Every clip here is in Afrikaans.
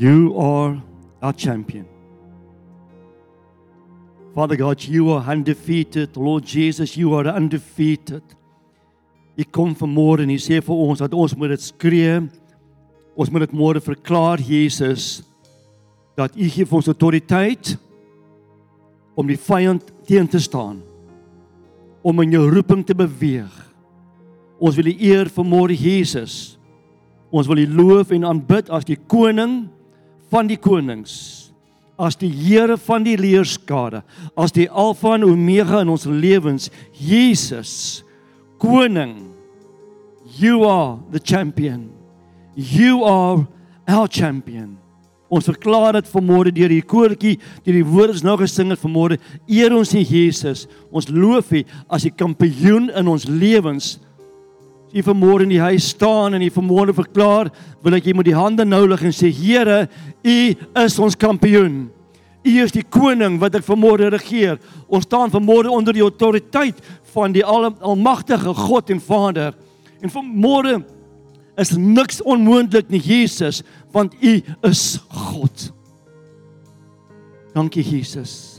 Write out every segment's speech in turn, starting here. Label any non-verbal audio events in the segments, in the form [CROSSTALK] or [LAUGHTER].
You are our champion. Father God, you are undefeated. Lord Jesus, you are undefeated. Ek kom vanmôre en jy sê vir ons dat ons moet dit skree. Ons moet dit môre verklaar Jesus dat U gee vir ons autoriteit om die vyand teen te staan. Om in jou roeping te beweeg. Ons wil U eer vanmôre Jesus. Ons wil U loof en aanbid as die koning van die konings as die Here van die leerskade, as die Alfa en Omega in ons lewens, Jesus, koning. You are the champion. You are our champion. Ons verklaar dit vanmôre deur die koortjie, deur die woorde wat nou gesing het vanmôre. Eer ons die Jesus. Ons loof U as die kampioen in ons lewens. As jy vanmôre in die huis staan en jy vanmôre verklaar, wil ek jy moet die hande nou lig en sê Here, U is ons kampioen. U is die koning wat ek vanmôre regeer. Ons staan vanmôre onder die autoriteit van die al almagtige God en Vader. En vanmôre is niks onmoontlik nie Jesus, want U is God. Dankie Jesus.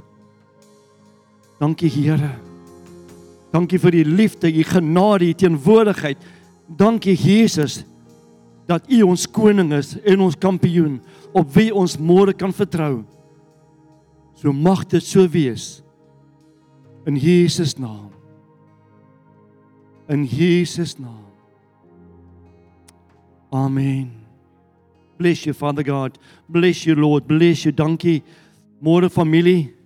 Dankie Here. Dankie vir die liefde, u genade, u teenwoordigheid. Dankie Jesus dat u ons koning is en ons kampioen op wie ons môre kan vertrou. So mag dit so wees. In Jesus naam. In Jesus naam. Amen. Bless you Father God. Bless you Lord. Bless you. Dankie. Môre familie.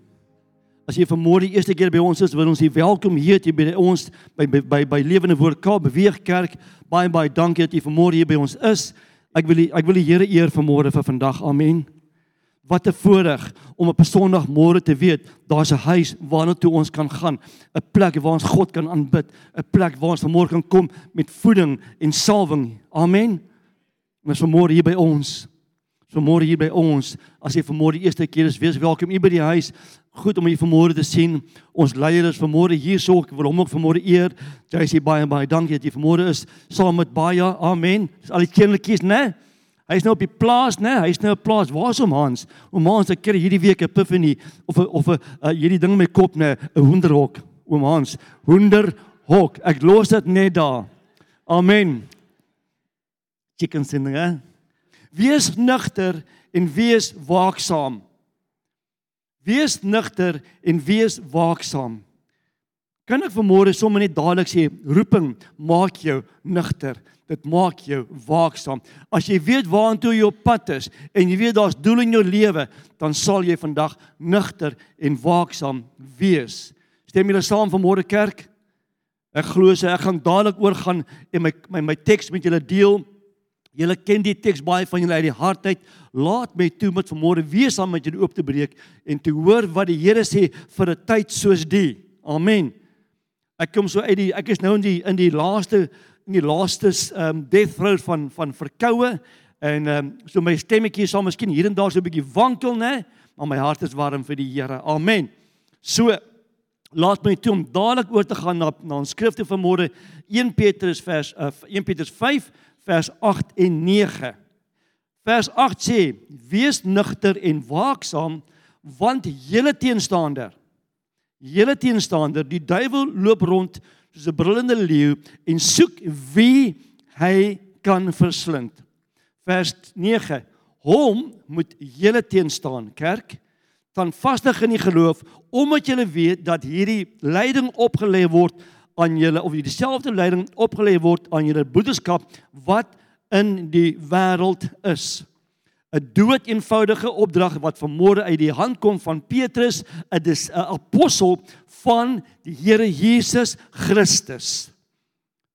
As jy vanmôre die eerste keer by ons is, wil ons u welkom hier te by ons by by by, by Lewende Woord Kaap Beweeg Kerk. Baie baie dankie dat jy vanmôre hier by ons is. Ek wil die, ek wil die Here eer vanmôre vir vandag. Amen. Wat 'n voorreg om op 'n Sondagmôre te weet daar's 'n huis waarna toe ons kan gaan, 'n plek waar ons God kan aanbid, 'n plek waar ons vanmôre kan kom met voeding en salwing. Amen. Ons vanmôre hier by ons. Vanmôre hier by ons, as jy vanmôre die eerste keer is, wees welkom hier by die huis goed om u vanmôre te sien. Ons leier is vanmôre hier so ek wil hom ook vanmôre eer. Sê baie baie dankie dat jy vanmôre is saam met baie. Amen. Dis al die kindertjies, né? Hy's nou op die plaas, né? Hy's nou op plaas. Waar's hom Hans? Oom Hans, ek kry hierdie week 'n epiphany of 'n of 'n uh, hierdie ding in my kop, né? 'n Hoenderhok. Oom Hans, hoenderhok. Ek los dit net daar. Amen. Chicken sin, né? Wees nugter en wees waaksaam. Wees nugter en wees waaksaam. Kan ek vanmôre sommer net dadelik sê, roeping maak jou nugter. Dit maak jou waaksaam. As jy weet waantoe jy op pad is en jy weet daar's doel in jou lewe, dan sal jy vandag nugter en waaksaam wees. Stem julle saam vanmôre kerk? Ek glo se ek gaan dadelik oorgaan en my my my teks met julle deel. Julle ken die teks baie van julle uit die hart uit. Laat my toe met vanmôre wees saam met julle oop te breek en te hoor wat die Here sê vir 'n tyd soos die. Amen. Ek kom so uit die ek is nou in die in die laaste in die laaste um death throes van van verkoue en um so my stemmetjie sal miskien hier en daar so 'n bietjie wankel, né? Maar my hart is warm vir die Here. Amen. So laat my toe om dadelik oor te gaan na na ons skrifte vanmôre 1 Petrus vers uh, 1 Petrus 5 vers 8 en 9. Vers 8 sê: Wees nugter en waaksaam, want julle teenstander, julle teenstander, die duiwel loop rond soos 'n brullende leeu en soek wie hy kan verslind. Vers 9: Hom moet julle teenstaan, kerk, van vastig in die geloof, omdat julle weet dat hierdie lyding opgelê word aan julle of dieselfde leiding opgelê word aan julle boodskap wat in die wêreld is. 'n dood eenvoudige opdrag wat vanmôre uit die hand kom van Petrus, 'n 'n apostel van die Here Jesus Christus.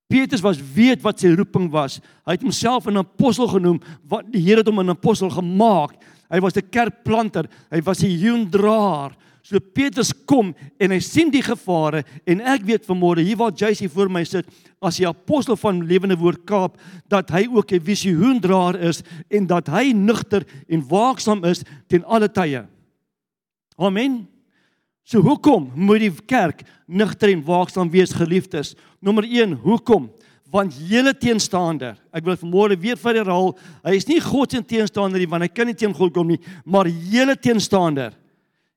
Petrus was weet wat sy roeping was. Hy het homself 'n apostel genoem wat die Here het hom 'n apostel gemaak. Hy was 'n kerkplanter, hy was 'n joendraer. So Petrus kom en hy sien die gevare en ek weet vanmôre hier waar JC voor my sit as die apostel van Lewende Woord Kaap dat hy ook 'n visioendraer is en dat hy nugter en waaksaam is ten alle tye. Amen. So hoekom moet die kerk nugter en waaksaam wees geliefdes? Nommer 1, hoekom? want julle teenstander, ek wil vanmôre weer vir herhaal, hy is nie God se teenstander nie want hy kan nie teen God kom nie, maar julle teenstander.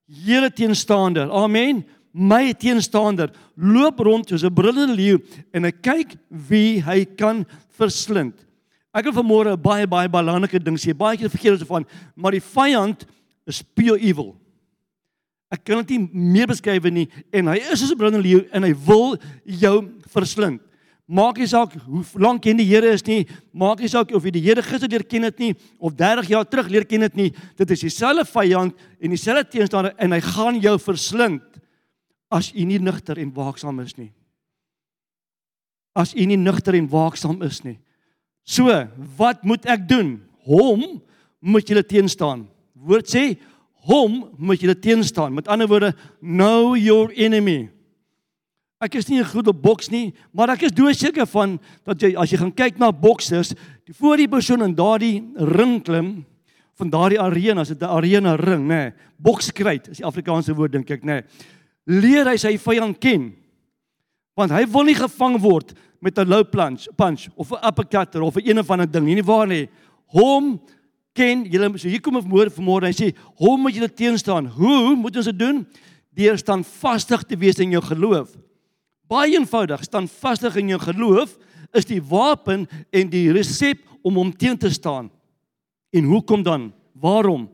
Julle teenstander. Amen. My teenstander loop rond soos 'n brullende leeu en hy kyk wie hy kan verslind. Ek wil vanmôre 'n baie baie belangrike ding sê. Baie keer vergeet ons van, maar die vyand is pure evil. Ek kan dit nie meer beskryf nie en hy is soos 'n brullende leeu en hy wil jou verslind. Maak nie saak hoe lank jy in die Here is nie, maak nie saak of jy die Here gister leer ken het nie of 30 jaar terug leer ken het nie, dit is dieselfde vyand en dieselfde teenstander en hy gaan jou verslind as u nie nugter en waaksaam is nie. As u nie nugter en waaksaam is nie. So, wat moet ek doen? Hom moet jy teenstaan. Woord sê hom moet jy teenstaan. Met ander woorde, know your enemy. Ek is nie 'n goeie boks nie, maar ek is doodseker van dat jy as jy gaan kyk na boksers, die voor die persoon in daardie ring klim van daardie arena, as dit 'n arena ring, nê. Nee, Bokskruit is die Afrikaanse woord dink ek, nê. Nee, leer hy sy vyand ken. Want hy wil nie gevang word met 'n low punch, punch of 'n uppercut of 'n een of ander ding nie, waar nie. Hom ken julle so hier kom 'n woord vanmôre hy sê hom moet julle teenstaan. Hoe moet ons dit doen? Deur staan vastig te wees in jou geloof. Baie eenvoudig, staan vastig in jou geloof is die wapen en die resep om hom teen te staan. En hoekom dan? Waarom?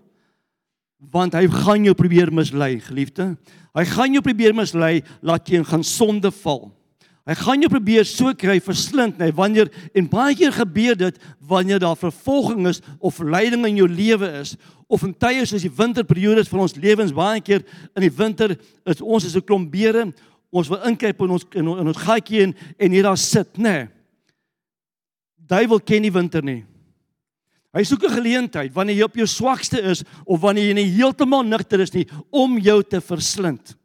Want hy gaan jou probeer mislei, geliefde. Hy gaan jou probeer mislei laat jy gaan sonde val. Hy gaan jou probeer so kry verslind, nee, wanneer en baie keer gebeur dit wanneer daar vervolging is of lyding in jou lewe is of in tye soos die winterperiodes van ons lewens baie keer in die winter is ons is 'n klomp beere ons wil inkruip in ons in, in ons gatjie en en hier daar sit, nê. Nee. Duiwel ken nie winter nie. Hy soek 'n geleentheid wanneer jy op jou swakste is of wanneer jy nie heeltemal nugter is nie om jou te verslind.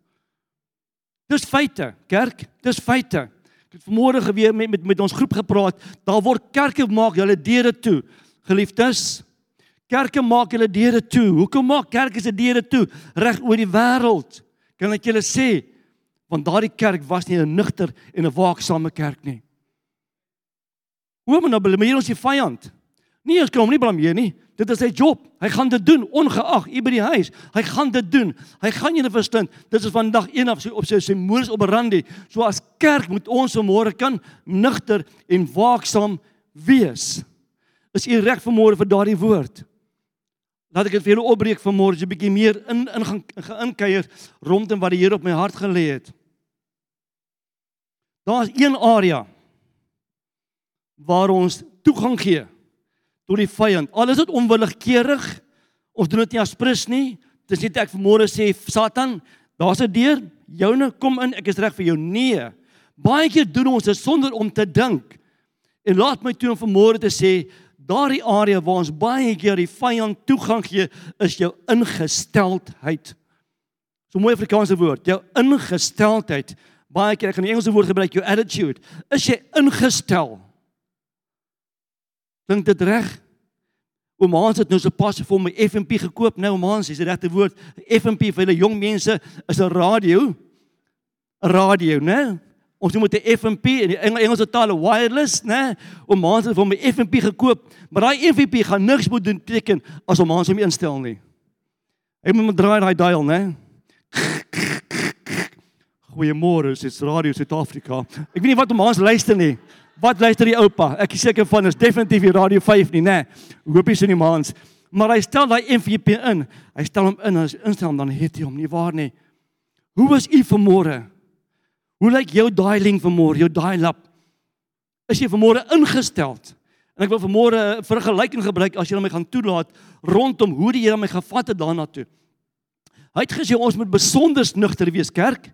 Dis feite, kerk, dis feite. Ek het vanmôre geweer met met met ons groep gepraat. Daar word kerke maak hulle deure toe. Geliefdes, kerke maak hulle deure toe. Hoekom maak kerke se deure toe reg oor die wêreld? Kan ek julle sê, want daardie kerk was nie 'n nugter en 'n waaksame kerk nie. Hoe moet nou blameer ons die vyand? Nee, ons kan hom nie blameer nie. Dit is sy job. Hy gaan dit doen ongeag u by die huis. Hy gaan dit doen. Hy gaan julle verstand. Dit is vandag een af sy op sy sy moeders op Randi. So as kerk moet ons vanmôre kan nugter en waaksaam wees. Is u reg vanmôre vir daardie woord? Laat ek dit vir julle opbreek vanmôre, 'n bietjie meer in in gaan geinkeier rondom wat die Here op my hart gelê het. Daar's een area waar ons toegang gee tot die vyand. Al is dit onwilligkeurig, ons doen dit nie as prins nie. Dis net ek vanmôre sê Satan, daar's 'n deur, joune kom in, ek is reg vir jou. Nee. Baie keer doen ons dit sonder om te dink. En laat my toe om vanmôre te sê daardie area waar ons baie keer die vyand toegang gee, is jou ingesteldheid. So mooi Afrikaanse woord, jou ingesteldheid. Baie keer ek gaan die Engelse woord gebruik, your attitude. Is jy ingestel? Dink dit reg? Oom Hans het nou so pas vir my FMP gekoop. Nou Oom Hans, dis die regte woord. FMP vir hulle jong mense is 'n radio. 'n Radio, né? Ons moet 'n FMP in die Engelse taal wireless, né? Om maande vir my FMP gekoop, maar daai FMP gaan niks moet doen teken as om maande hom instel nie. Hy moet draai daai dial, né? Goeiemôre, dit is Radio Suid-Afrika. Ek weet nie wat om maande luister nie. Wat luister die oupa? Ek is seker van is definitief die Radio 5 nie, né? Hoop jy sien die maande. Maar hy stel daai FMP in. Hy stel hom in as instel dan het hy hom nie waar nie. Hoe was u vanmôre? Hoe lyk jou dialing vanmôre, jou dial up? Is jy vanmôre ingestel? En ek wil vanmôre 'n vergelyking gebruik as jy my gaan toelaat rondom hoe die Here my gevat het daarna toe. Hy het gesê ons moet besonder nugter wees kerk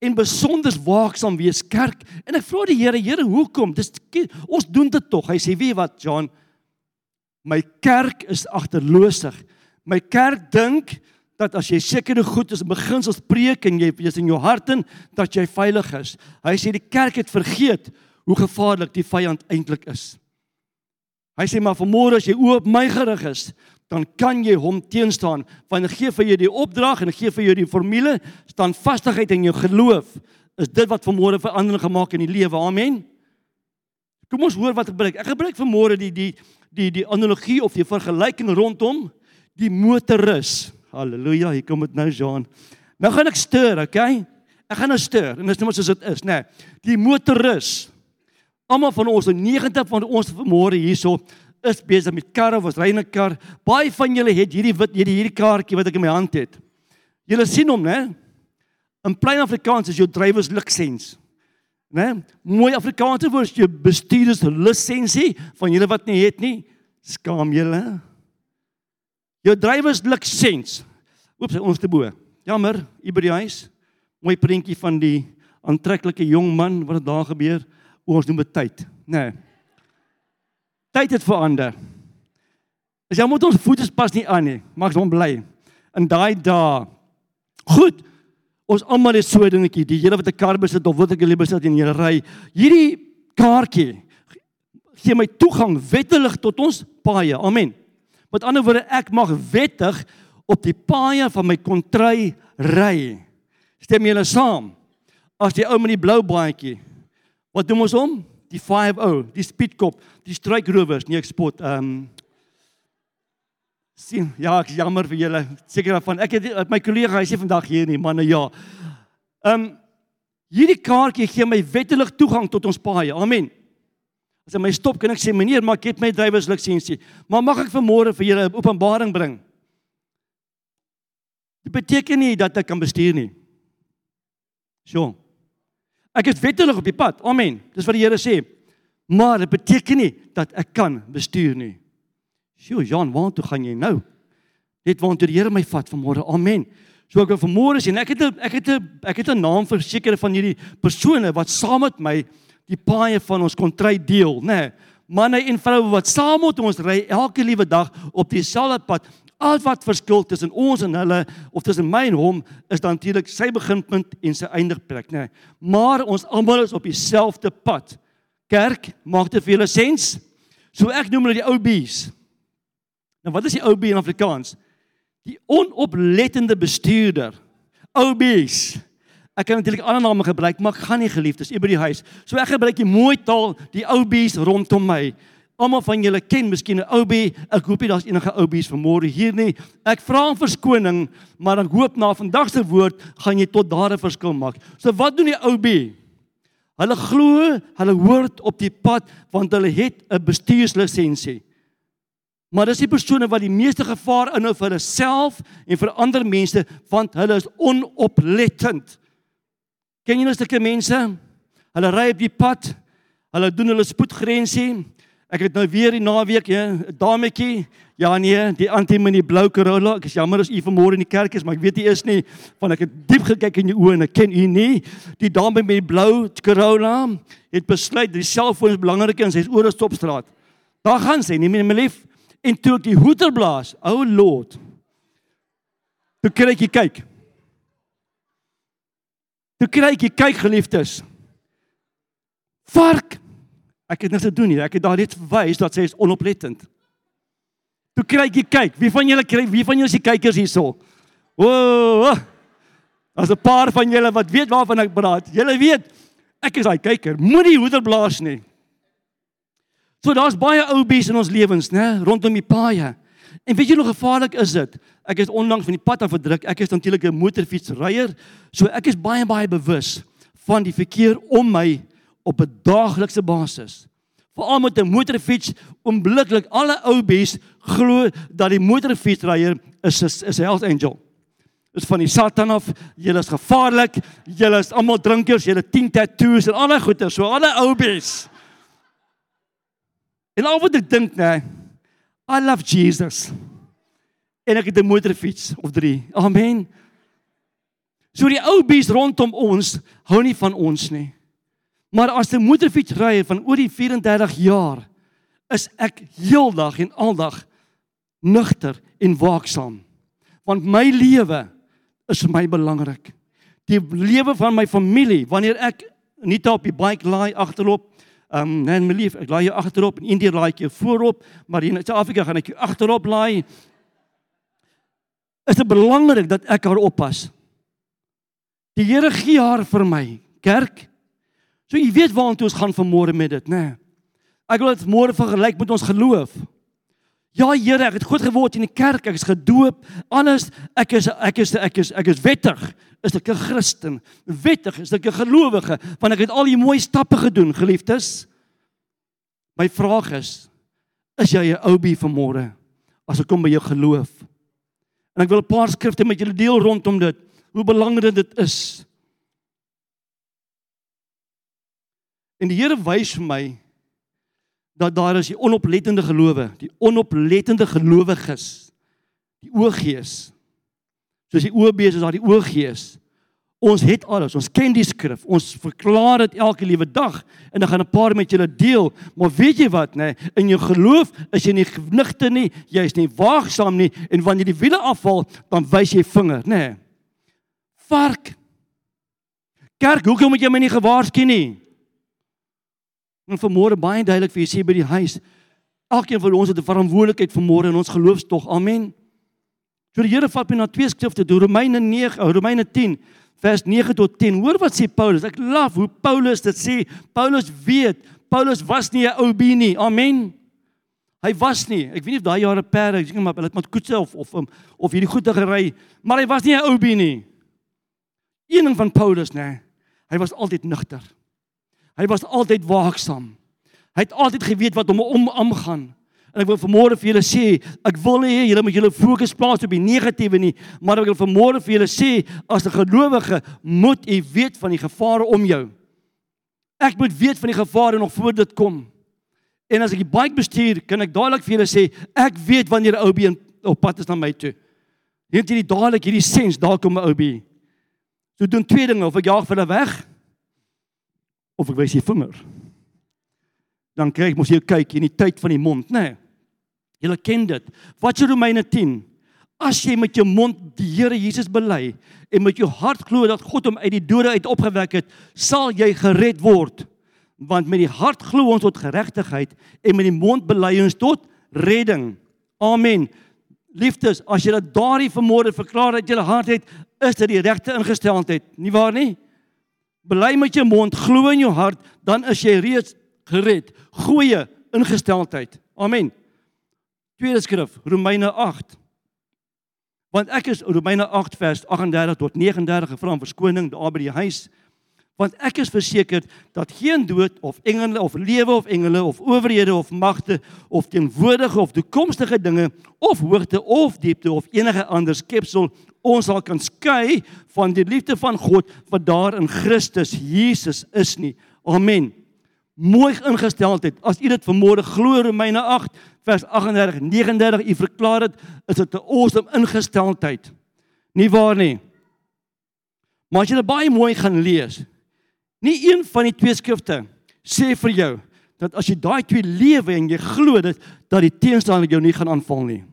en besonder waaksaam wees kerk. En ek vra die Here, Here, hoekom? Dis ons doen dit tog. Hy sê, "Wie wat, John? My kerk is agterloosig. My kerk dink dat as jy sekere goed is beginsels preek en jy is in jou hart in dat jy veilig is. Hy sê die kerk het vergeet hoe gevaarlik die vyand eintlik is. Hy sê maar vanmôre as jy oop my gerig is, dan kan jy hom teenstaan. Want hy gee vir jou die opdrag en hy gee vir jou die formule, staan vastigheid in jou geloof. Is dit wat vanmôre verandering gemaak in die lewe. Amen. Kom ons hoor wat gebruik. Ek gebruik vanmôre die die die die analogie of die vergelyking rondom die motorrus. Halleluja, hier kom dit nou Jean. Nou gaan ek stuur, okay? Ek gaan nou stuur en dis net soos dit is, nê. Nee, die motorrus. Almal van ons, 90 van ons vanmôre hierso is besig met karre, was ry 'n kar. Baie van julle het hierdie wit hierdie hierdie kaartjie wat ek in my hand het. Julle sien hom, né? In plain Afrikaans is jou drywers lisens. Né? Mooi Afrikaanse woord, jou bestuurders lisensie van julle wat nie het nie. Skaam julle. Jou drywers lisens. Oeps, ons te bo. Jammer, hier by die huis. Mooi prentjie van die aantreklike jong man wat daar gebeur. O, ons noem dit tyd, né? Nee. Tyd het verander. As jy moet ons voete pas nie aan nie. Maak hom bly. In daai dae. Goed. Ons almal het so 'n dingetjie. Die hele wat 'n kar besit of wat ek hulle besit in julle ry. Hierdie kaartjie gee my toegang wettelik tot ons paaie. Amen. Met ander woorde, ek mag wettig op die paaie van my kontry ry. Stem julle saam? As die ou met die blou baadjie. Wat doen ons hom? Die 50, die speedkop, die struikrowers, nie ek spot. Ehm um, sien, ja, ek jammer vir julle. Seker van ek het my kollega, hy sê vandag hier nie, manne ja. Ehm um, hierdie kaartjie gee my wettelik toegang tot ons paaie. Amen. As hy my stop, kan ek sê meneer, maar ek het my drywerslisensie. Maar mag ek vanmôre vir julle 'n openbaring bring? Dit beteken nie dat ek kan bestuur nie. So. Ek is wettelik op die pad. Amen. Dis wat die Here sê. Maar dit beteken nie dat ek kan bestuur nie. Sjoe, Jan, waar toe gaan jy nou? Net waar toe die Here my vat vanmôre. Amen. So ek vanmôre sê ek het a, ek het a, ek het 'n naam vir sekere van hierdie persone wat saam met my die paaie van ons kontry deel, nê? Nee, manne en vroue wat saam met ons ry elke liewe dag op dieselfde pad. Al wat verskil tussen ons en hulle of tussen my en hom is dan natuurlik sy beginpunt en sy eindigplek, nê. Nee, maar ons almal is op dieselfde pad. Kerk, maak dit vir julle sens? So ek noem hulle die ou bees. Nou wat is die ou bee in Afrikaans? Die onoplettende bestuurder. Ou bees. Ek kan natuurlik ander name gebruik, maar ek gaan nie geliefdes by die huis. So ek gebruik die mooi taal, die ou bees rondom my. Almal van julle ken miskien 'n ou bee. Ek hoop nie daar's enige ou bees vanmôre hier nie. Ek vra om verskoning, maar ek hoop na vandag se woord gaan jy tot daar 'n verskil maak. So wat doen die ou bee? Hulle glo, hulle hoort op die pad want hulle het 'n bestuurslisensie. Maar dis die persone wat die meeste gevaar inhou vir hulle self en vir ander mense want hulle is onoplettend. Ken jy nou sulke mense? Hulle ry op die pad. Hulle doen hulle spoedgrensie. Ek het nou weer die naweek, ja, 'n dametjie. Ja nee, die anti-mini blou Corolla. Ek is jammer as u vanmôre in die kerk is, maar ek weet u is nie want ek het diep gekyk in u oë en ek ken u nie. Die dame met die blou Corolla het besluit die selfoon is belangriker en sy is oor 'n stopstraat. Daar gaan sy, nie meer my lief. En toe ek die hoeter blaas, o oh Lord. Toe kry ek kyk. Toe kry ek kyk geliefdes. Vark. Ek het niks te doen nie. Ek het daar net verwys dat sy is onoplettend. Toe kry ek kyk. Wie van julle kry wie van julle is die kykers hierso? O! Oh, oh. As 'n paar van julle wat weet waarvan ek praat. Julle weet ek is daai kyker. Moenie hoeter blaas nie. So daar's baie ou bees in ons lewens, né, rondom die paaie. En weet jy hoe gevaarlik is dit? Ek is onlangs van die pad af verdruk. Ek is natuurlik 'n motorfietsryer, so ek is baie baie bewus van die verkeer om my op 'n daaglikse basis. Veral met 'n motorfiets, onmiddellik alle ou bees glo dat die motorfietsryer is is 'n health angel. Is van die Satan af. Julle is gevaarlik. Julle is almal drinkers. Julle 10 tattoos en daai goeie. So alle ou bees. En al wat ek dink nê, I love Jesus. En ek het 'n motorfiets of 3. Amen. So die ou bees rondom ons hou nie van ons nie. Maar as 'n motorfietsryer van oor die 34 jaar is ek heeldag en aldag nugter en waaksaam. Want my lewe is vir my belangrik. Die lewe van my familie, wanneer ek nie op die bike laai agterop Ehm um, nee, my lief, ek laai jou agterop en eendag laai ek jou voorop, maar in Suid-Afrika gaan ek jou agterop laai. Is dit belangrik dat ek haar oppas? Die Here gee haar vir my, kerk. So jy weet waartoe ons gaan vanmôre met dit, nê? Nee. Ek wil dit môre vergelyk met ons geloof. Ja Here, ek het groot geword in die kerk, ek is gedoop, alles, ek is ek is ek is ek is wettig, is ek 'n Christen. Wettig is ek 'n gelowige, want ek het al die mooi stappe gedoen, geliefdes. My vraag is, is jy 'n ou bi vanmôre as ek kom by jou geloof? En ek wil 'n paar skrifte met julle deel rondom dit, hoe belangrik dit is. En die Here wys vir my dat daar is die onoplettende gelowe, die onoplettende gelowiges, die ooggees. Soos die oogbees is daar die ooggees. Ons het alles, ons ken die skrif, ons verklaar dit elke liewe dag en dan gaan 'n paar met julle deel. Maar weet jy wat, nê, nee, in jou geloof is jy nie genigte nie, jy is nie waagsaam nie en wanneer die wiele afval, dan wys jy vinger, nê. Nee. Vark. Kerk, hoekom moet jy my nie gewaarsku nie? En vanmôre baie duidelik vir julle sê by die huis, elkeen van ons het 'n verantwoordelikheid vanmôre in ons geloofstog. Amen. So die Here vat my na twee skrifte, Romeine 9, Romeine 10 vers 9 tot 10. Hoor wat sê Paulus. Ek laf hoe Paulus dit sê. Paulus weet, Paulus was nie 'n ou bi nie. Amen. Hy was nie. Ek weet nie of daai jare perde, ek sê maar hulle het met koetse of of um, of hierdie goede gery, maar hy was nie 'n ou bi nie. Een ding van Paulus, nê. Hy was altyd nugter. Hy was altyd waaksaam. Hy het altyd geweet wat hom om aangaan. En ek wil vanmôre vir julle sê, ek wil nie hê julle moet julle fokus plaas op die negatiewe nie, maar ek wil vanmôre vir julle sê, as 'n gelowige moet jy weet van die gevare om jou. Ek moet weet van die gevare nog voor dit kom. En as ek die bike bestuur, kan ek dadelik vir julle sê, ek weet wanneer 'n ou been op pad is na my toe. Het jy dadelik hierdie sens, daar kom 'n ou been. So doen twee dinge, of ek jaag vir hulle weg of ek wys jy vinger. Dan kry ek mos jy kyk in die tyd van die mond, nê? Nee. Julle ken dit. Wat sê Romeine 10? As jy met jou mond die Here Jesus bely en met jou hart glo dat God hom uit die dode uit opgewek het, sal jy gered word. Want met die hart glo ons tot geregtigheid en met die mond bely ons tot redding. Amen. Liefdes, as jy dat daardie vermoede verklaar dat jy 'n hart het, is dit die regte ingesteldheid, nie waar nie? Bely met jou mond, glo in jou hart, dan is jy reeds gered. Goeie ingesteldheid. Amen. Tweede skrif, Romeine 8. Want ek is Romeine 8 vers 38 tot 39 gevra om verskoning daar by die huis. Want ek is verseker dat geen dood of engele of lewe of engele of owerhede of magte of teenwoordige of toekomstige dinge of hoogte of diepte of enige ander skepsel ons sal kan skei van die liefde van God wat daar in Christus Jesus is nie. Amen. Mooi ingesteldheid. As u dit vanmôre glo Romeine 8 vers 38 39 u verklaar dit is dit 'n awesome ingesteldheid. Nie waar nie? Maar as jy dit baie mooi gaan lees, nie een van die twee skrifte sê vir jou dat as jy daai twee lewe en jy glo dit dat die teenstander jou nie gaan aanval nie.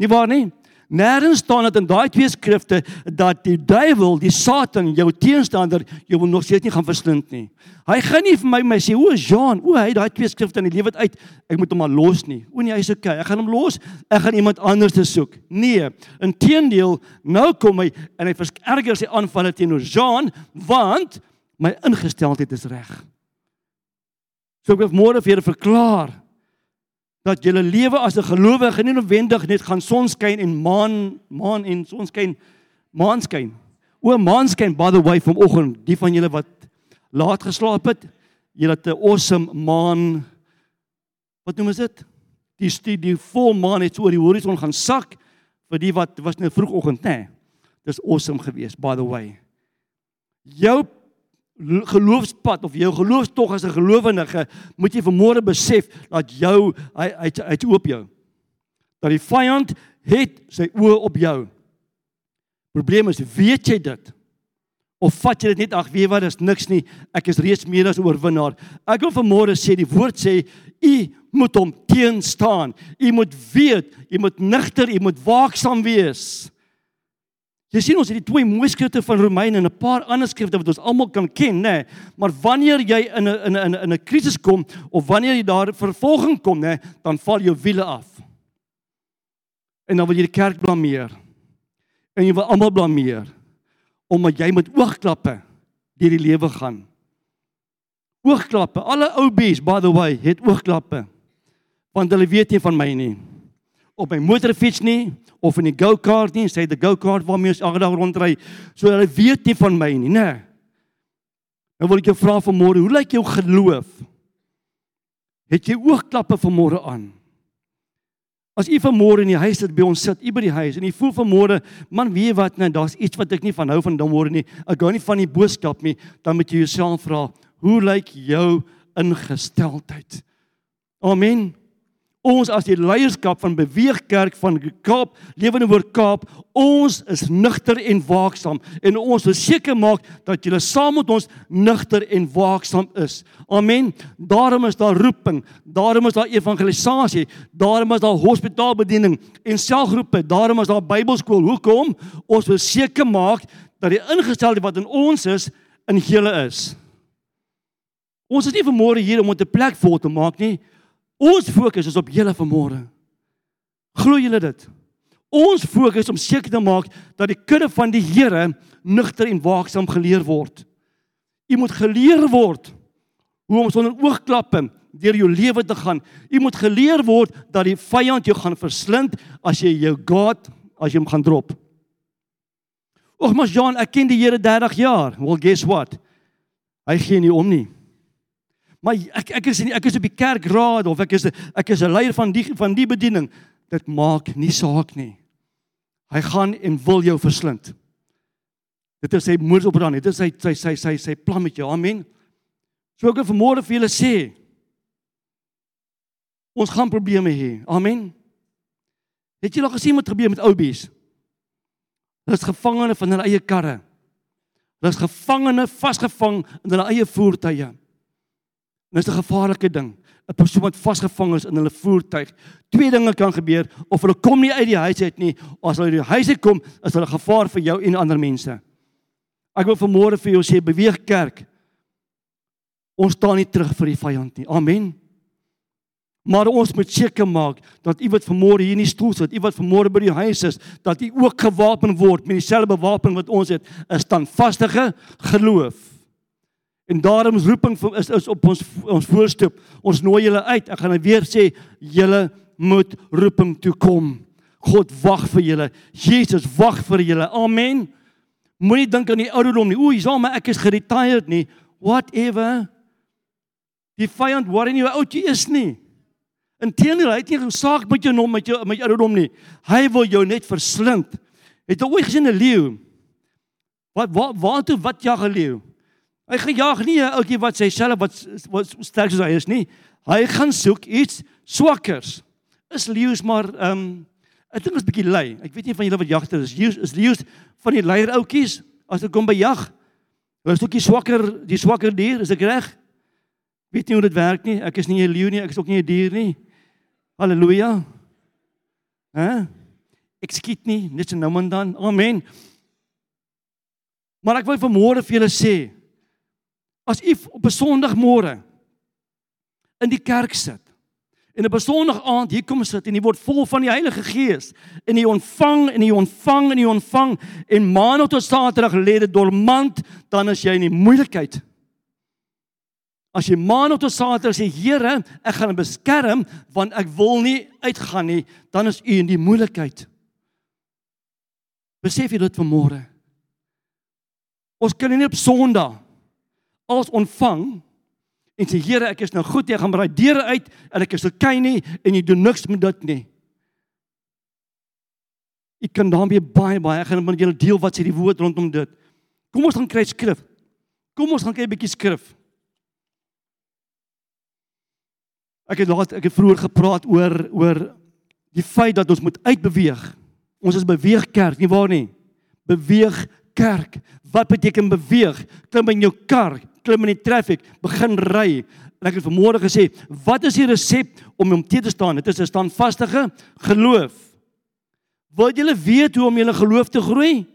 Nie waar nie? Nêrens staan dit in daai twee skrifte dat die duiwel, die Satan, jou teenstander, jou wil nog steeds nie gaan verslind nie. Hy gaan nie vir my my sê, "O, Jean, o, hy daai twee skrifte in die lewe uit, ek moet hom maar los nie." O nee, hy's okay. Ek gaan hom los. Ek gaan iemand anders te soek. Nee, inteendeel, nou kom hy en hy vererger sy aanvalle teenoor Jean, want my ingesteldheid is reg. So ek wil môre vir julle verklaar dat julle lewe as 'n gelowige nie noodwendig net gaan son skyn en maan maan en son skyn maan skyn. O maan skyn by the way vanoggend, die van julle wat laat geslaap het, julle het 'n awesome maan Wat noem dit? Die die die vol maan het so oor die horison gaan sak vir die wat was nou vroegoggend, nê. Nee, dis awesome geweest by the way. Jou geloofspad of jou geloofstog as 'n gelowige, moet jy vanmôre besef dat jou hy hy hy't oop jou. Dat die vyand het sy oë op jou. Probleem is, weet jy dit? Of vat jy dit net ag, weet wat, dis niks nie. Ek is reeds meer as oorwinnaar. Ek wil vanmôre sê die woord sê u moet hom teenstaan. U moet weet, u moet nigter, u moet waaksaam wees. Jy sien ons het die twee mooi skrifte van Romeine en 'n paar ander skrifte wat ons almal kan ken, nê? Nee. Maar wanneer jy in 'n in 'n in 'n krisis kom of wanneer jy daar vervolging kom, nê, nee, dan val jou wiele af. En dan wil jy die kerk blameer. En jy wil almal blameer omdat jy met oogklappe deur die lewe gaan. oogklappe. Alle ou bees by the way het oogklappe. Want hulle weet nie van my nie. Op my motorfiets nie of in die go-kart nie, sê die go-kart waarmee ons elke dag rondry. So hulle weet nie van my nie, né? Nou wil ek jou vra vanmôre, hoe lyk jou geloof? Het jy oogklappe vanmôre aan? As u vanmôre in die huis sit by ons sit, u by die huis en u voel vanmôre, man, weet jy wat, nou daar's iets wat ek nie van hou van môre nie. Ek gou nie van die boodskap nie, dan moet jy jouself vra, hoe lyk jou ingesteldheid? Amen. Ons as die leierskap van Beweeg Kerk van Kaap, Lewende Woord Kaap, ons is nugter en waaksaam en ons wil seker maak dat julle saam met ons nugter en waaksaam is. Amen. Daarom is daar roeping, daarom is daar evangelisasie, daarom is daar hospitaalbediening en selgroepe, daarom is daar Bybelskool. Hoekom? Ons wil seker maak dat die ingesteldheid wat in ons is in julle is. Ons is nie vanmôre hier om 'n plek vol te maak nie. Ons fokus is op julle vanmôre. Glo julle dit? Ons fokus om seker te maak dat die kudde van die Here nugter en waaksaam geleer word. U moet geleer word hoe om sonder oogklappe deur jou lewe te gaan. U moet geleer word dat die vyand jou gaan verslind as jy jou God as jy hom gaan drop. Och maar Jean, ek ken die Here 30 jaar. Well guess what? Hy gee nie om nie. Maar ek ek is nie ek is op die kerkraad of ek is ek is 'n leier van die van die bediening. Dit maak nie saak nie. Hy gaan en wil jou verslind. Dit is sy moeder op dan. Dit is sy sy sy sy sy plan met jou. Amen. So ek wil vanmôre vir julle sê ons gaan probleme hê. Amen. Het jy al gesien wat gebeur met oubies? Hulle is gevangene van hulle eie karre. Hulle is gevangene vasgevang in hulle eie voertuie. En dis 'n gevaarlike ding. 'n Persoon wat vasgevang is in hulle voertuig. Twee dinge kan gebeur of hulle kom nie uit die huis uit nie, of as hulle uit die huis uit kom, is hulle gevaar vir jou en ander mense. Ek wil vanmôre vir jou sê, beweeg kerk. Ons staan nie terug vir die vyand nie. Amen. Maar ons moet seker maak dat u wat vanmôre hier in die stoel sit, u wat vanmôre by die huis is, dat u ook gewapen word met dieselfde wapen wat ons het, 'n standvaste geloof. En daarom is roeping is is op ons ons voorstoep. Ons nooi julle uit. Ek gaan nou weer sê julle moet roeping toe kom. God wag vir julle. Jesus wag vir julle. Amen. Moenie dink aan die ouderdom nie. O, jy's al maar ek is geretired nie. Whatever. Die vyand worry nie hoe oud jy is nie. Inteendeel, hy het nie gesaak met jou nom met jou met jou ouderdom nie. Hy wil jou net verslind. Het jy ooit gesien 'n leeu? Wat wat wat wat jag 'n leeu? Hy gejaag nie ouetjie wat sy self wat wat sterk soos hy is nie. Hy gaan soek iets swakkers. Is leeu's maar ehm um, ek dink is bietjie lui. Ek weet nie van julle wat jagter is. Leeu's is leeu's van die leier ouetjies as dit kom by jag. Hulle is ook die swakker, die swakker dier, is ek reg? Weet nie hoe dit werk nie. Ek is nie 'n leeu nie, ek is ook nie 'n dier nie. Halleluja. Hæ? Ek skiet nie, net so nou en dan. Amen. Maar ek wil vanmôre vir julle sê, As u op 'n Sondagmôre in die kerk sit en op 'n Sondag aand hier kom sit en jy word vol van die Heilige Gees en jy ontvang en jy ontvang en jy ontvang en maandag tot Saterdag lê dit dormant, dan is jy in die moeilikheid. As jy maandag tot Saterdag sê Here, ek gaan beskerm want ek wil nie uitgaan nie, dan is u in die moeilikheid. Besef jy dit vanmôre? Ons kan nie op Sondag als ontvang en sê Here, ek is nou goed, jy gaan braai deure uit en ek is okay nie en jy doen niks met dit nie. Ek kan daarmee baie baie ek gaan met julle deel wat sê die woord rondom dit. Kom ons gaan kry skrif. Kom ons gaan kyk 'n bietjie skrif. Ek het laat ek het vroeër gepraat oor oor die feit dat ons moet uitbeweeg. Ons is beweeg kerk, nie waar nie? Beweeg kerk. Wat beteken beweeg? Klim in jou kar, klim in die traffic, begin ry. En ek het vanmôre gesê, wat is die resep om om te staan? Dit is 'n standvaste geloof. Wil julle weet hoe om julle geloof te groei?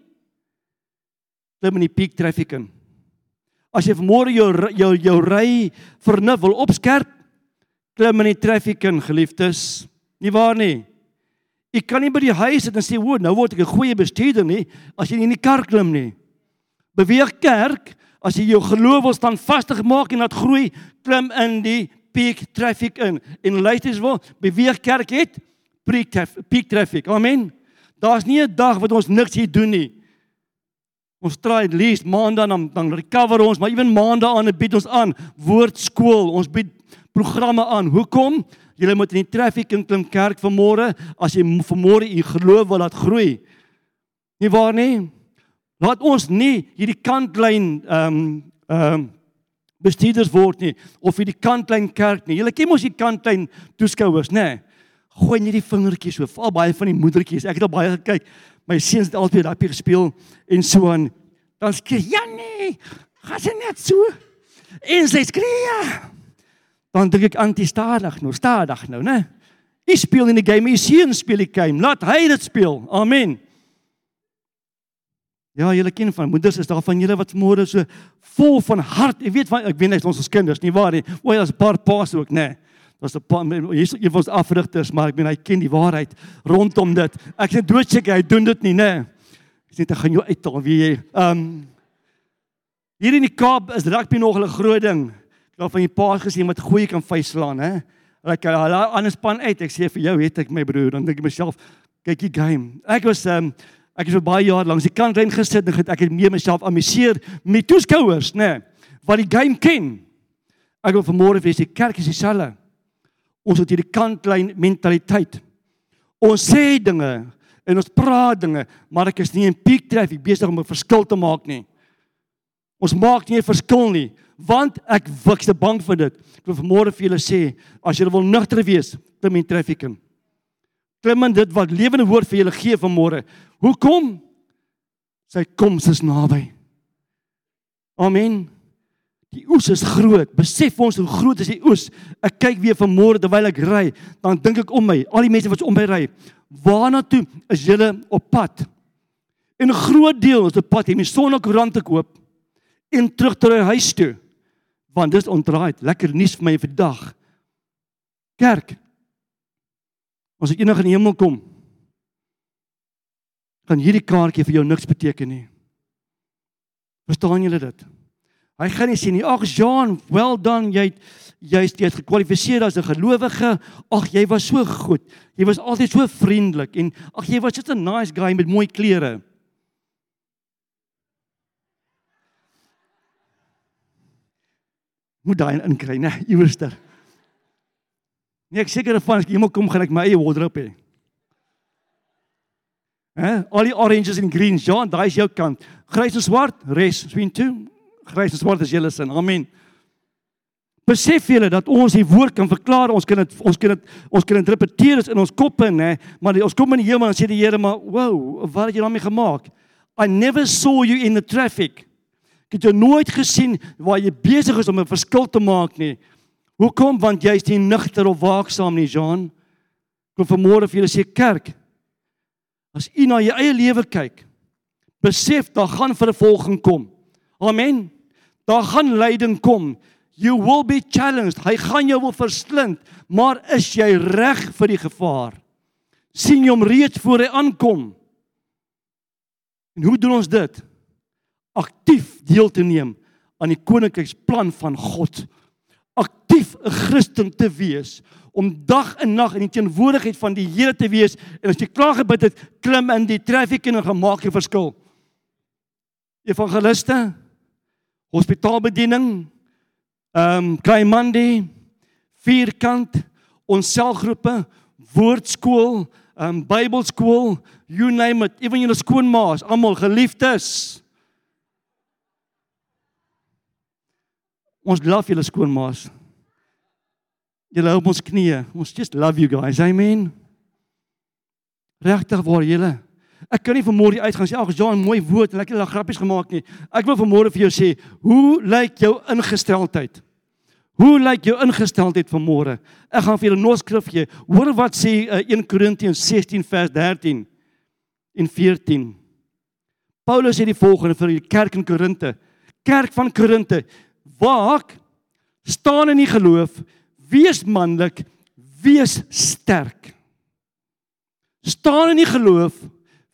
Klim in die peak traffic in. As jy vanmôre jou jou jou ry vernuf wil opskerp, klim in die traffic in, geliefdes. Nie waar nie? Ek kan nie by die huis sit en sê, "O, nou word ek 'n goeie bestuurder nie," as jy nie in die kar klim nie. Beweeg kerk As jy jou geloof wil standvastig maak en laat groei, klim in die peak traffic in. En luister wel, beweeg kerk het peak traffic, peak traffic. Amen. Daar's nie 'n dag wat ons niks hier doen nie. Ons try at least maandag dan dan recover ons, maar ewen maandag aan bied ons aan woordskool. Ons bied programme aan. Hoekom? Julle moet in die traffic in klim kerk vanmôre as jy vanmôre u geloof wil laat groei. Nie waar nie? Laat ons nie hierdie kantlyn ehm um, ehm um, bestuurders word nie of hierdie kantlyn kerk nie. Julle ken mos die kantlyn toeskouers, nê? Gooi net die vingertjies so. Val baie van die moedertjies. Ek het al baie gekyk. My seuns het altyd daai gespeel en so aan. Dan skree ja nee. Gaan sy net so. En sy skree. Dan dink ek anti-stadig nou, stadig nou, né? Hy speel in die game, hy seun speel die game. Laat hy dit speel. Amen. Ja, julle ken van moeders is daar van julle wat môre so vol van hart. Ek weet van ek weet net ons as kinders, nie waar nie. O, daar's 'n paar paas ook, né? Nee. Was 'n paar hier's een van ons afrigters, maar ek meen hy ken die waarheid rondom dit. Ek is doodseker hy doen dit nie, né? Ek sê dit gaan jou uithaal wie jy. Um Hier in die Kaap is rugby nog 'n groot ding. Ek het van die paas gesien met goeie kan vuislaan, hè. Ek hulle hulle ander span uit. Ek sê vir jou het ek my broer, dan dink ek myself, kyk die game. Ek was um ek het vir baie jaar lank die kantlyn gesit en ek het mee myself amuseer met toeskouers, né, wat die game ken. Ek wil vanmôre vir die kerk is dieselfde. Ons het hierdie kantlyn mentaliteit. Ons sê dinge en ons praat dinge, maar ek is nie in peak traffic besig om 'n verskil te maak nie. Ons maak nie 'n verskil nie, want ek wiks te bang vir dit. Ek wil vanmôre vir julle sê, as julle wil nugter wees, klim in traffic in. Klim in dit wat lewende woord vir julle gee vanmôre. Hoekom? Sy koms is naby. Amen. Die oes is groot. Besef ons hoe groot is die oes. Ek kyk weer vanmôre terwyl ek ry, dan dink ek om my, al die mense wat om my ry. Waarna toe is julle op pad? En 'n groot deel is op pad om die sonnekoerant te koop en terug te ry huis toe. Want dis ontraai. Lekker nuus vir my vir dag. Kerk. As ek eendag in die hemel kom, kan hierdie kaartjie vir jou niks beteken nie. Verstaan julle dit? Hy gaan nie sê nie, "Ag Jean, well done, jy jy's jy gekwalifiseer as 'n gelowige. Ag, jy was so goed. Jy was altyd so vriendelik en ag, jy was net 'n nice guy met mooi klere." Moet daai inkry, né, [LAUGHS] iewerster. Nee, ek seker van as ek iemand kom gaan ek my eie wardrobe hê. Hè? Al die oranges en greens, Jean, daai is jou kant. Grys en swart, res, swin toe grys en swart is julle sin. Amen. Besef julle dat ons die woord kan verklaar, ons kan dit ons kan dit ons kan interpreteer in ons koppe, nê, maar die, ons kom in die hemel en sê die Here, maar wow, wat het jy daarmee gemaak? I never saw you in the traffic. Ek het jou nooit gesien waar jy besig is om 'n verskil te maak nie. Hoekom? Want jy is nie nugter of waaksaam nie, Jean. Kom vanmôre vir julle sê kerk. As u na jou eie lewe kyk, besef daar gaan vervolging kom. Amen. Daar gaan lyding kom. You will be challenged. Hy gaan jou wil verslind, maar is jy reg vir die gevaar? sien jy hom reeds voor hy aankom? En hoe doen ons dit? Aktief deel te neem aan die koninkryksplan van God. Aktief 'n Christen te wees om dag en nag in die teenwoordigheid van die Here te wees en as jy klaar gebid het, klim in die traffic en gemaak jy verskil. Evangeliste hospitaalbediening, ehm um, Kaimandi, vierkant, ons selgroepe, woordskool, ehm um, Bybelskool, you name it, ewen julle skoonmaas, almal geliefdes. Ons love julle skoonmaas. Julle hou ons knieë. Ons just love you guys. Amen. Regtig waar julle Ek kan nie vanmôre uitgaan sê ag Jean mooi woord en ek het al grappies gemaak nie. Ek wil vanmôre vir jou sê, hoe lyk jou ingesteldheid? Hoe lyk jou ingesteldheid vanmôre? Ek gaan vir julle 'n noskrif gee. Hoor wat sê uh, 1 Korintiërs 16 vers 13 en 14. Paulus sê die volgende vir die kerk in Korinte. Kerk van Korinte, waak, staan in die geloof, wees manlik, wees sterk. Staan in die geloof,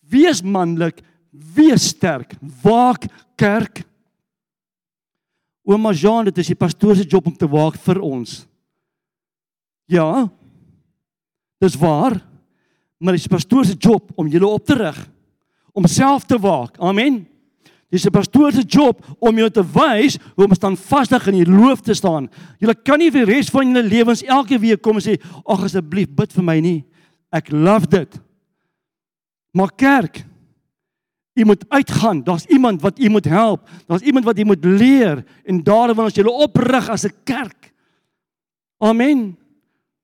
Wees manlik, wees sterk. Waak kerk. Ouma Jean, dit is die pastoor se job om te waak vir ons. Ja. Dis waar. Maar dit is die pastoor se job om julle op te rig om self te waak. Amen. Dis 'n pastoor se job om jou te wys hoe om standvastig in die geloof te staan. Jy kan nie vir die res van jou lewens elke week kom en sê, "Ag asseblief bid vir my nie. Ek love dit." Maar kerk, jy moet uitgaan. Daar's iemand wat jy moet help. Daar's iemand wat jy moet leer en daarom wil ons julle oprig as 'n kerk. Amen.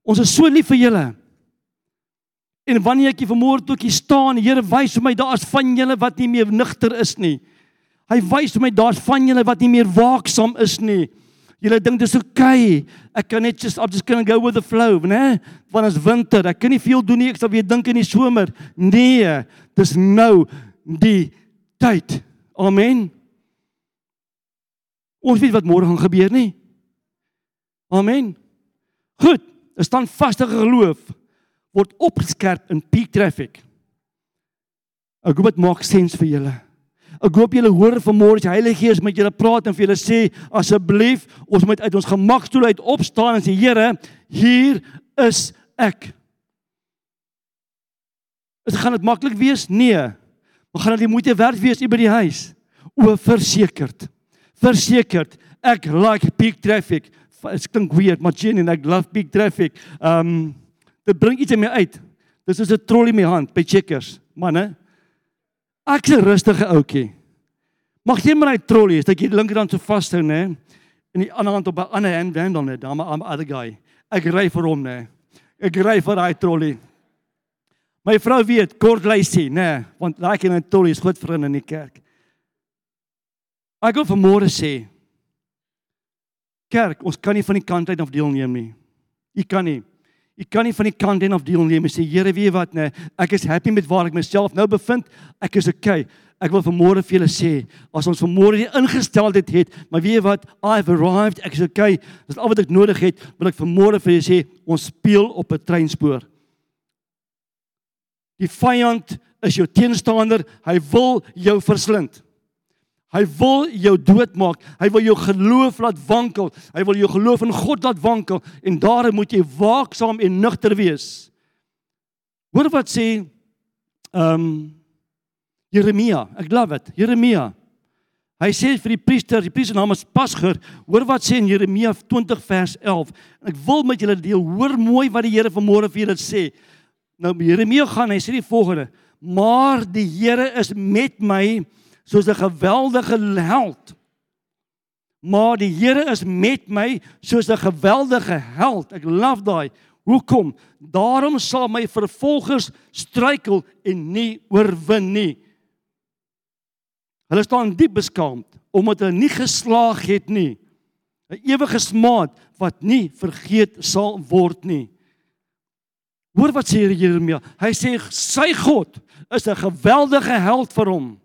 Ons is so lief vir julle. En wanneer ek hier vanmôre toe ek hier staan, die Here wys vir my daar's van julle wat nie meer nugter is nie. Hy wys my daar's van julle wat nie meer waaksaam is nie. Julle dink dis oukei. Okay. Ek kan net just I'm just going to go with the flow, né? Want is winter. Ek kan nie veel doen nie. Ek sal weer dink in die somer. Nee, dis nou die tyd. Amen. Ons weet wat môre gaan gebeur nie. Amen. Goed, 'n standvaste geloof word opgeskerp in peak traffic. Ek hoop dit maak sens vir julle. Ek hoop julle hoor vanmôre as die Heilige Gees met julle praat en vir julle sê asseblief ons moet uit ons gemakstoel uit opstaan en sê Here, hier is ek. Dit gaan dit maklik wees? Nee. Maar gaan dit moeite werd wees by die huis? O, versekerd. Versekerd. Ek like peak traffic. Dit klink weird, maar Jenny, ek love peak traffic. Um dit bring iets in my uit. Dis soos 'n trolley in my hand by Checkers, manne. Ek's 'n rustige ouetjie. Mag jy maar hy trolley, as ek hier linkerhand so vashou, nê? En die ander hand op 'n ander hand wendel net, dan 'n other guy. Ek ry vir hom, nê. Ek ry vir daai trolley. My vrou weet, kort lysie, nê, want daai kind en trolley is goed vriende in die kerk. Ek wil vanmôre sê, kerk, ons kan nie van die kant uit af deelneem nie. Jy kan nie. Jy kan nie van die kant en af deelneem en sê Here, weet jy wat, nee, ek is happy met waar ek myself nou bevind. Ek is okay. Ek wil vanmôre vir julle sê, as ons vanmôre die ingesteldheid het, maar weet jy wat, I've arrived, ek is okay. Dis al wat ek nodig het, wil ek vanmôre vir julle sê, ons speel op 'n treinspoor. Die vyand is jou teenstander, hy wil jou verslind. Hy wil jou doodmaak. Hy wil jou geloof laat wankel. Hy wil jou geloof in God laat wankel en daarom moet jy waaksaam en nugter wees. Hoor wat sê ehm um, Jeremia. Ek glo dit. Jeremia. Hy sê vir die priester, die priester naam is Pasger, hoor wat sê in Jeremia 20 vers 11. En ek wil met julle deel, hoor mooi wat die Here vanmôre vir julle sê. Nou Jeremia gaan, hy sê die volgende: "Maar die Here is met my soos 'n geweldige held. Maar die Here is met my soos 'n geweldige held. Ek love daai. Hoekom? Daarom sal my vervolgers struikel en nie oorwin nie. Hulle staan diep beskaamd omdat hulle nie geslaag het nie. 'n Ewige smaad wat nie vergeet sal word nie. Hoor wat sê Jeremia? Hy sê sy God is 'n geweldige held vir hom.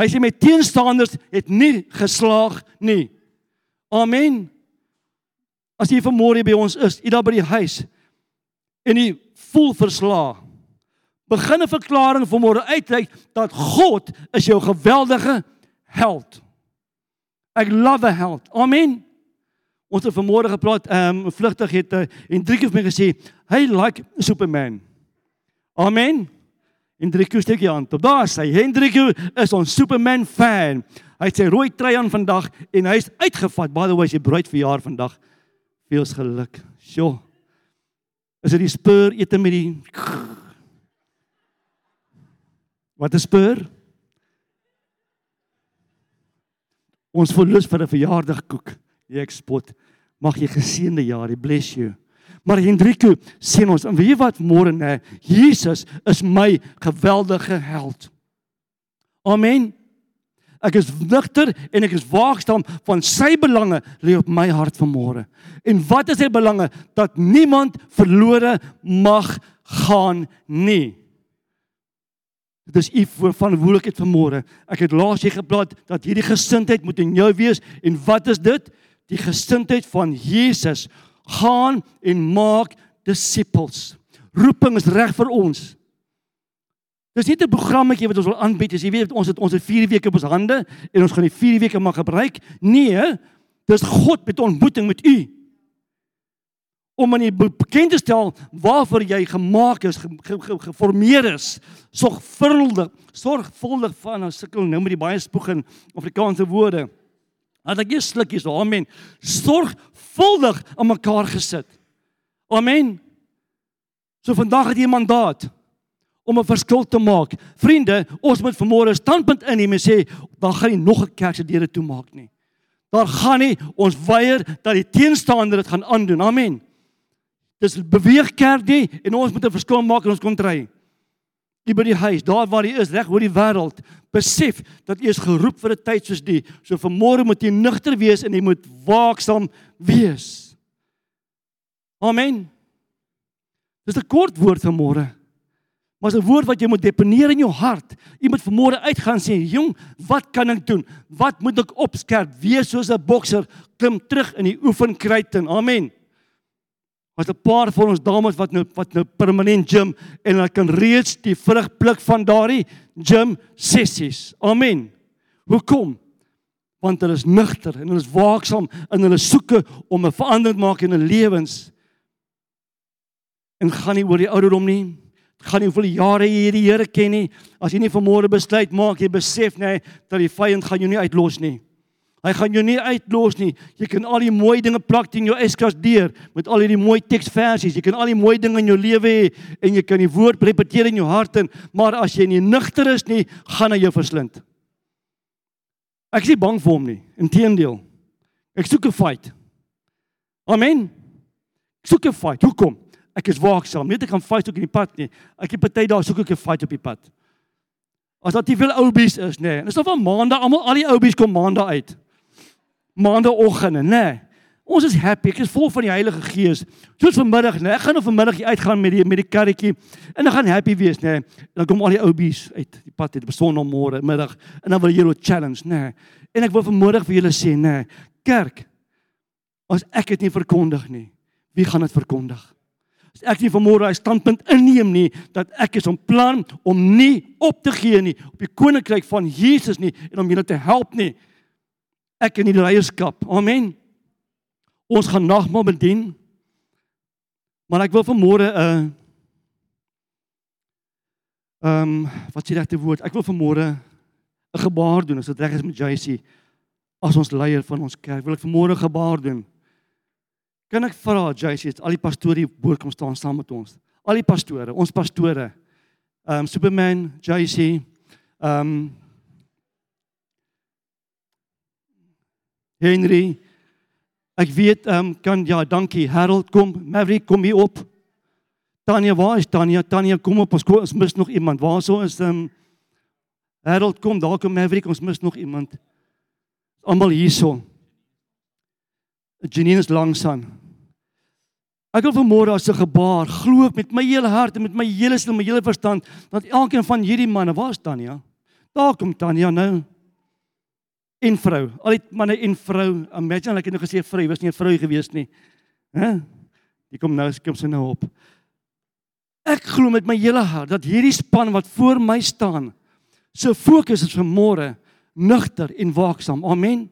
Hy sê my teenstanders het nie geslaag nie. Amen. As jy vanmôre by ons is, jy daar by die huis en jy voel verslae. Begin 'n verklaring vanmôre uitreik dat God is jou geweldige held. Ek love a held. Amen. Ons het vanmôre gepraat, ehm um, vlugtig het uh, en drie keer vir my gesê, "Hey like Superman." Amen. Hendrikus steek jy aan. Daar sê Hendrikus is ons Superman fan. Hy het sy rooi trui aan vandag en hy's uitgevat. By the way, sy bruid verjaar vandag. Veel geluk. Sjoe. Is dit die spur ete met die Wat 'n spur? Ons verlus vir 'n verjaardagkoek. Ek spot. Mag jy geseënde jaar, bless you. Maar Hendriku sê ons, en weet wat môre nê, Jesus is my geweldige held. Amen. Ek is nugter en ek is waaksaam van sy belange lê op my hart vanmôre. En wat is sy belange? Dat niemand verlore mag gaan nie. Dit is u verantwoordelikheid vanmôre. Ek het laas hier geplaas dat hierdie gesindheid moet in jou wees en wat is dit? Die gesindheid van Jesus gaan en maak disippels. Roeping is reg vir ons. Dis nie 'n programmetjie wat ons wil aanbied as jy weet ons het ons het 4 weke op ons hande en ons gaan die 4 weke maar gebruik. Nee, dis God met ontmoeting met u. Om aan u bekend te stel waarvoor jy gemaak is, geformeer ge, ge, is, sorgvuldig, sorgvuldig van ons sukkel nou met die baie spoeg in Afrikaanse woorde. Dat ek eers slukkies, amen. Sorgvuldig aan mekaar gesit. Amen. So vandag het jy 'n mandaat om 'n verskil te maak. Vriende, ons moet vanmôre 'n standpunt inneem en sê, dan gaan nie nog 'n kerk se deure toemaak nie. Daar gaan nie ons weier dat die teenstander dit gaan aandoen. Amen. Dis beweeg kerk nie en ons moet 'n verskil maak in ons kontry. Jy by die huis, daar waar jy is, reg oor die wêreld, besef dat jy is geroep vir 'n tyd soos die. So vanmôre moet jy nugter wees en jy moet waaksaam wees. Amen. Dis 'n kort woord vanmôre. Maar 'n woord wat jy moet deponeer in jou hart. Jy moet vanmôre uitgaan sê, "Jong, wat kan ek doen? Wat moet ek opskerp? Wees soos 'n bokser, klim terug in die oefenkruit." Amen. Was 'n paar van ons dames wat nou wat nou permanent gym en hulle kan reeds die vrug pluk van daardie gym sessies. Amen. Hoekom? Want hulle is nugter en hulle is waaksaam in hulle soeke om 'n verandering te maak in hulle lewens. En gaan nie oor die ouderdom nie gaan nie hoeveel jare jy hierdie Here ken nie. As jy nie vanmôre besluit maak, jy besef nê dat die vyand gaan jou nie uitlos nie. Hy gaan jou nie uitlos nie. Jy kan al die mooi dinge plak in jou eskas deur met al hierdie mooi teksversies. Jy kan al die mooi dinge in jou lewe hê en jy kan die woord repeteer in jou hart en maar as jy nie nugter is nie, gaan hy jou verslind. Ek is nie bang vir hom nie. Inteendeel. Ek soek 'n fight. Amen. Ek soek 'n fight. Hoekom? ek is waaksaam. Net ek gaan fight ook in die pad nie. Ek het party daar soek ek 'n fight op die pad. As daar te veel oubies is, nê. Nee. En dis of van maandag almal al die oubies kom maandag uit. Maandagooggende, nê. Nee. Ons is happy. Ek is vol van die Heilige Gees. Soos vanmiddag. Nee. Ek gaan nou vanmiddag uitgaan met die met die karretjie en ek gaan happy wees, nê. Nee. Dan kom al die oubies uit die pad het besonder môre middag en dan wil julle challenge, nê. Nee. En ek wil vanmiddag vir julle sê, nê. Nee. Kerk as ek dit nie verkondig nie, wie gaan dit verkondig? as ek nie vanmôre hy standpunt inneem nie dat ek is om plan om nie op te gee nie op die koninkryk van Jesus nie en om julle te help nie. Ek in die leierskap. Amen. Ons gaan nagmaal bedien. Maar ek wil vanmôre 'n uh, ehm um, wat sê regte woord? Ek wil vanmôre 'n gebaar doen as dit reg is met JC as ons leier van ons kerk. Wil ek vanmôre gebaar doen? Kan ek vra JC, al die pastore hier kom staan saam met ons. Al die pastore, ons pastore. Um Superman, JC, um Henry. Ek weet um kan ja, dankie Harold kom. Maverick kom hier op. Tanya, waar is Tanya? Tanya kom op. Ons, ons mis nog iemand. Waar sou is um Harold kom, daar kom Maverick, ons mis nog iemand. Almal hierso. Janine is langsaan. Ek wil vanmôre as 'n gebaar glo met my hele hart en met my hele siel my hele verstand dat elkeen van hierdie manne, waar is Tanya? Daar kom Tanya nou. En vrou, al die manne en vrou, imagine ek het nou gesê vrou, was nie 'n vrou gewees nie. Hæ? Die kom nou, kom sy nou op. Ek glo met my hele hart dat hierdie span wat voor my staan, se fokus is vanmôre nugter en waaksaam. Amen.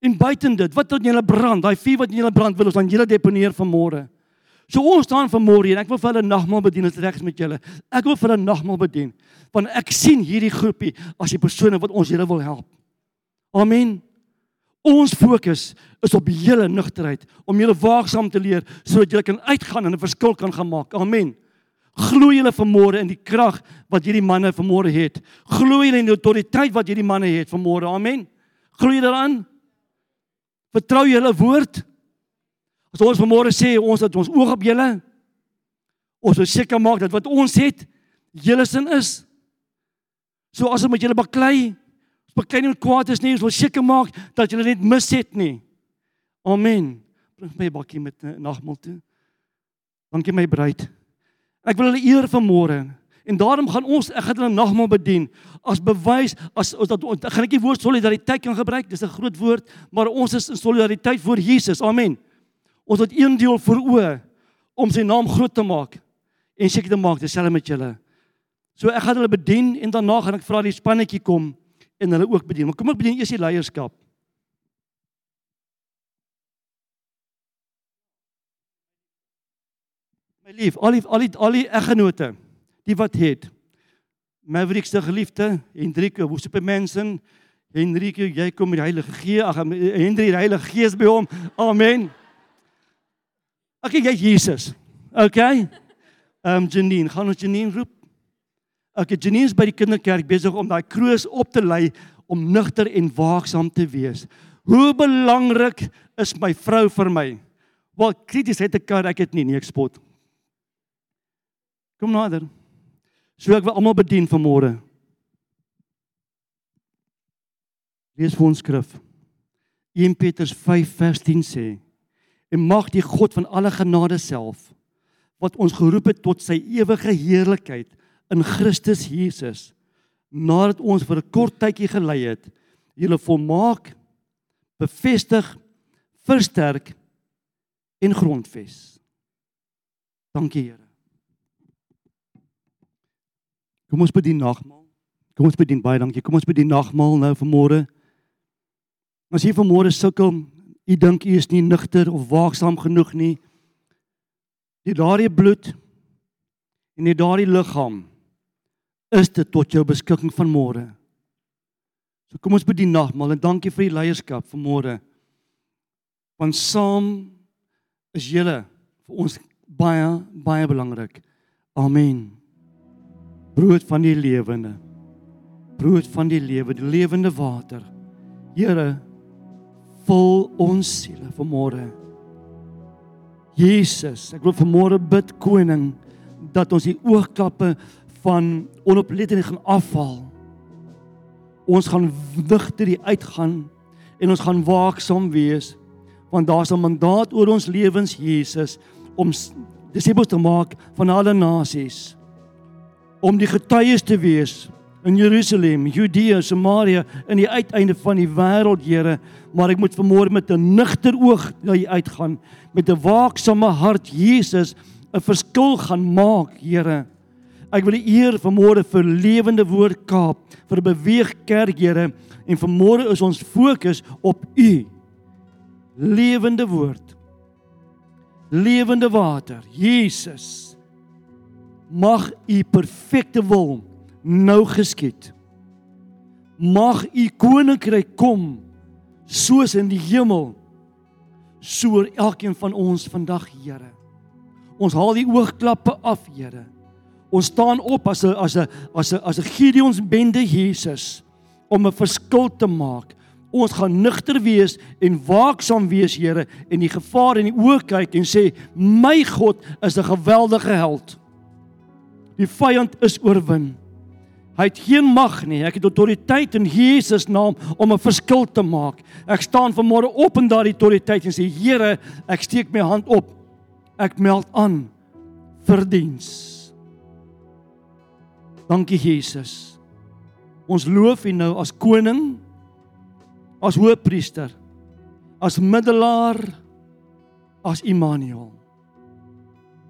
En buiten dit, wat tot julle brand, daai vuur wat in julle brand wil ons aan julle deponeer vanmôre. So ons staan vanmôre en ek wil vir hulle nagmaal bedien as reg is met julle. Ek wil vir hulle nagmaal bedien want ek sien hierdie groepie as die persone wat ons julle wil help. Amen. Ons fokus is op julle nugterheid om julle waaksaam te leer sodat julle kan uitgaan en 'n verskil kan gaan maak. Amen. Glo julle vanmôre in die krag wat hierdie manne vanmôre het. Glo julle in die autoriteit wat hierdie manne het vanmôre. Amen. Glo jy daaraan? Vertrou jy hulle woord? As ons vanmôre sê ons het ons oog op julle, ons wil seker maak dat wat ons het julle sin is. So as ons met julle baklei, ons baklei nie kwaad is nie, ons wil seker maak dat julle net mis het nie. Amen. Bring my bakkie met nagmaal toe. Dankie my bruid. Ek wil hulle eer vanmôre. En daarom gaan ons ek gaan hulle nagmaal bedien as bewys as ons dat ek gaan ek die woord solidariteit kan gebruik. Dis 'n groot woord, maar ons is in solidariteit vir Jesus. Amen. Ons het een deel voor oë om sy naam groot te maak en seker te maak dieselfde met julle. So ek gaan hulle bedien en daarna gaan ek vra die spannetjie kom en hulle ook bedien. Maar kom ek bedien eers die leierskap. My lief, al die al die al die eggenote, die wat het Maverick se geliefde, Hendrik, hoe se mense Hendrik, jy kom met die Heilige Gees, ag Hendrik, die Heilige Gees by hom. Amen. Okay, jy Jesus. Okay. Ehm um, Janine, gaan ons Janine roep? Okay, Janine is by die kinderkerk besig om daai kroos op te lei om nugter en waaksaam te wees. Hoe belangrik is my vrou vir my? Wel, krities het ek kan ek dit nie, nie ek spot. Kom nader. So ek wil almal bedien vanmôre. Lees vir ons skrif. 1 Petrus 5 vers 10 sê: "En mag die God van alle genade self wat ons geroep het tot sy ewige heerlikheid in Christus Jesus, nadat ons vir 'n kort tydjie gelei het, julle volmaak, bevestig, versterk en grondves." Dankie Here. Kom ons bedien nagmaal. Kom ons bedien baie dankie. Kom ons bedien nagmaal nou vanmôre. As jy vanmôre sukkel, jy dink jy is nie nugter of waaksaam genoeg nie. Die daardie bloed en die daardie liggaam is dit tot jou beskikking vanmôre. So kom ons bedien nagmaal en dankie vir die leierskap vanmôre. Want saam is julle vir ons baie baie belangrik. Amen brood van die lewende brood van die lewe die lewende water Here vul ons siele vanmôre Jesus ek wil vanmôre bid koning dat ons die oogklappe van onoplettendheid gaan afval ons gaan digter die uitgaan en ons gaan waaksaam wees want daar's 'n mandaat oor ons lewens Jesus om disippels te maak van alle nasies om die getuies te wees in Jerusalem, Judea, Samaria en die uiteinde van die wêreld, Here, maar ek moet vermoor met 'n nugter oog daar uitgaan met 'n waaksame hart Jesus 'n verskil gaan maak, Here. Ek wil die eer vanmôre vir lewende woord Kaap, vir beweeg kerk, Here, en vanmôre is ons fokus op U. Lewende woord. Lewende water, Jesus mag u perfekte wil nou geskied. Mag u koninkryk kom soos in die hemel so oor elkeen van ons vandag, Here. Ons haal die oogklappe af, Here. Ons staan op as 'n as 'n as 'n as 'n Gideons bende Jesus om 'n verskil te maak. Ons gaan nugter wees en waaksaam wees, Here, en die gevaar in die oë kyk en sê, "My God is 'n geweldige held." Die vyand is oorwin. Hy het geen mag nie. Ek het autoriteit in Jesus naam om 'n verskil te maak. Ek staan vanmôre op in daardie autoriteit en sê Here, ek steek my hand op. Ek meld aan vir diens. Dankie Jesus. Ons loof U nou as koning, as hoëpriester, as middelaar, as Immanuel.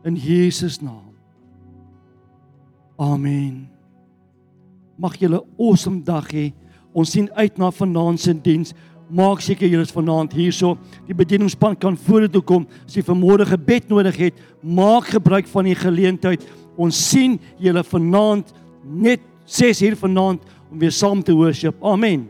In Jesus naam. Amen. Mag julle 'n awesome dag hê. Ons sien uit na vanaand se diens. Maak seker julle is vanaand hierso. Die bedieningspan kan vorentoe kom as jy vanmôre gebed nodig het. Maak gebruik van die geleentheid. Ons sien julle vanaand net 6 uur vanaand om weer saam te worship. Amen.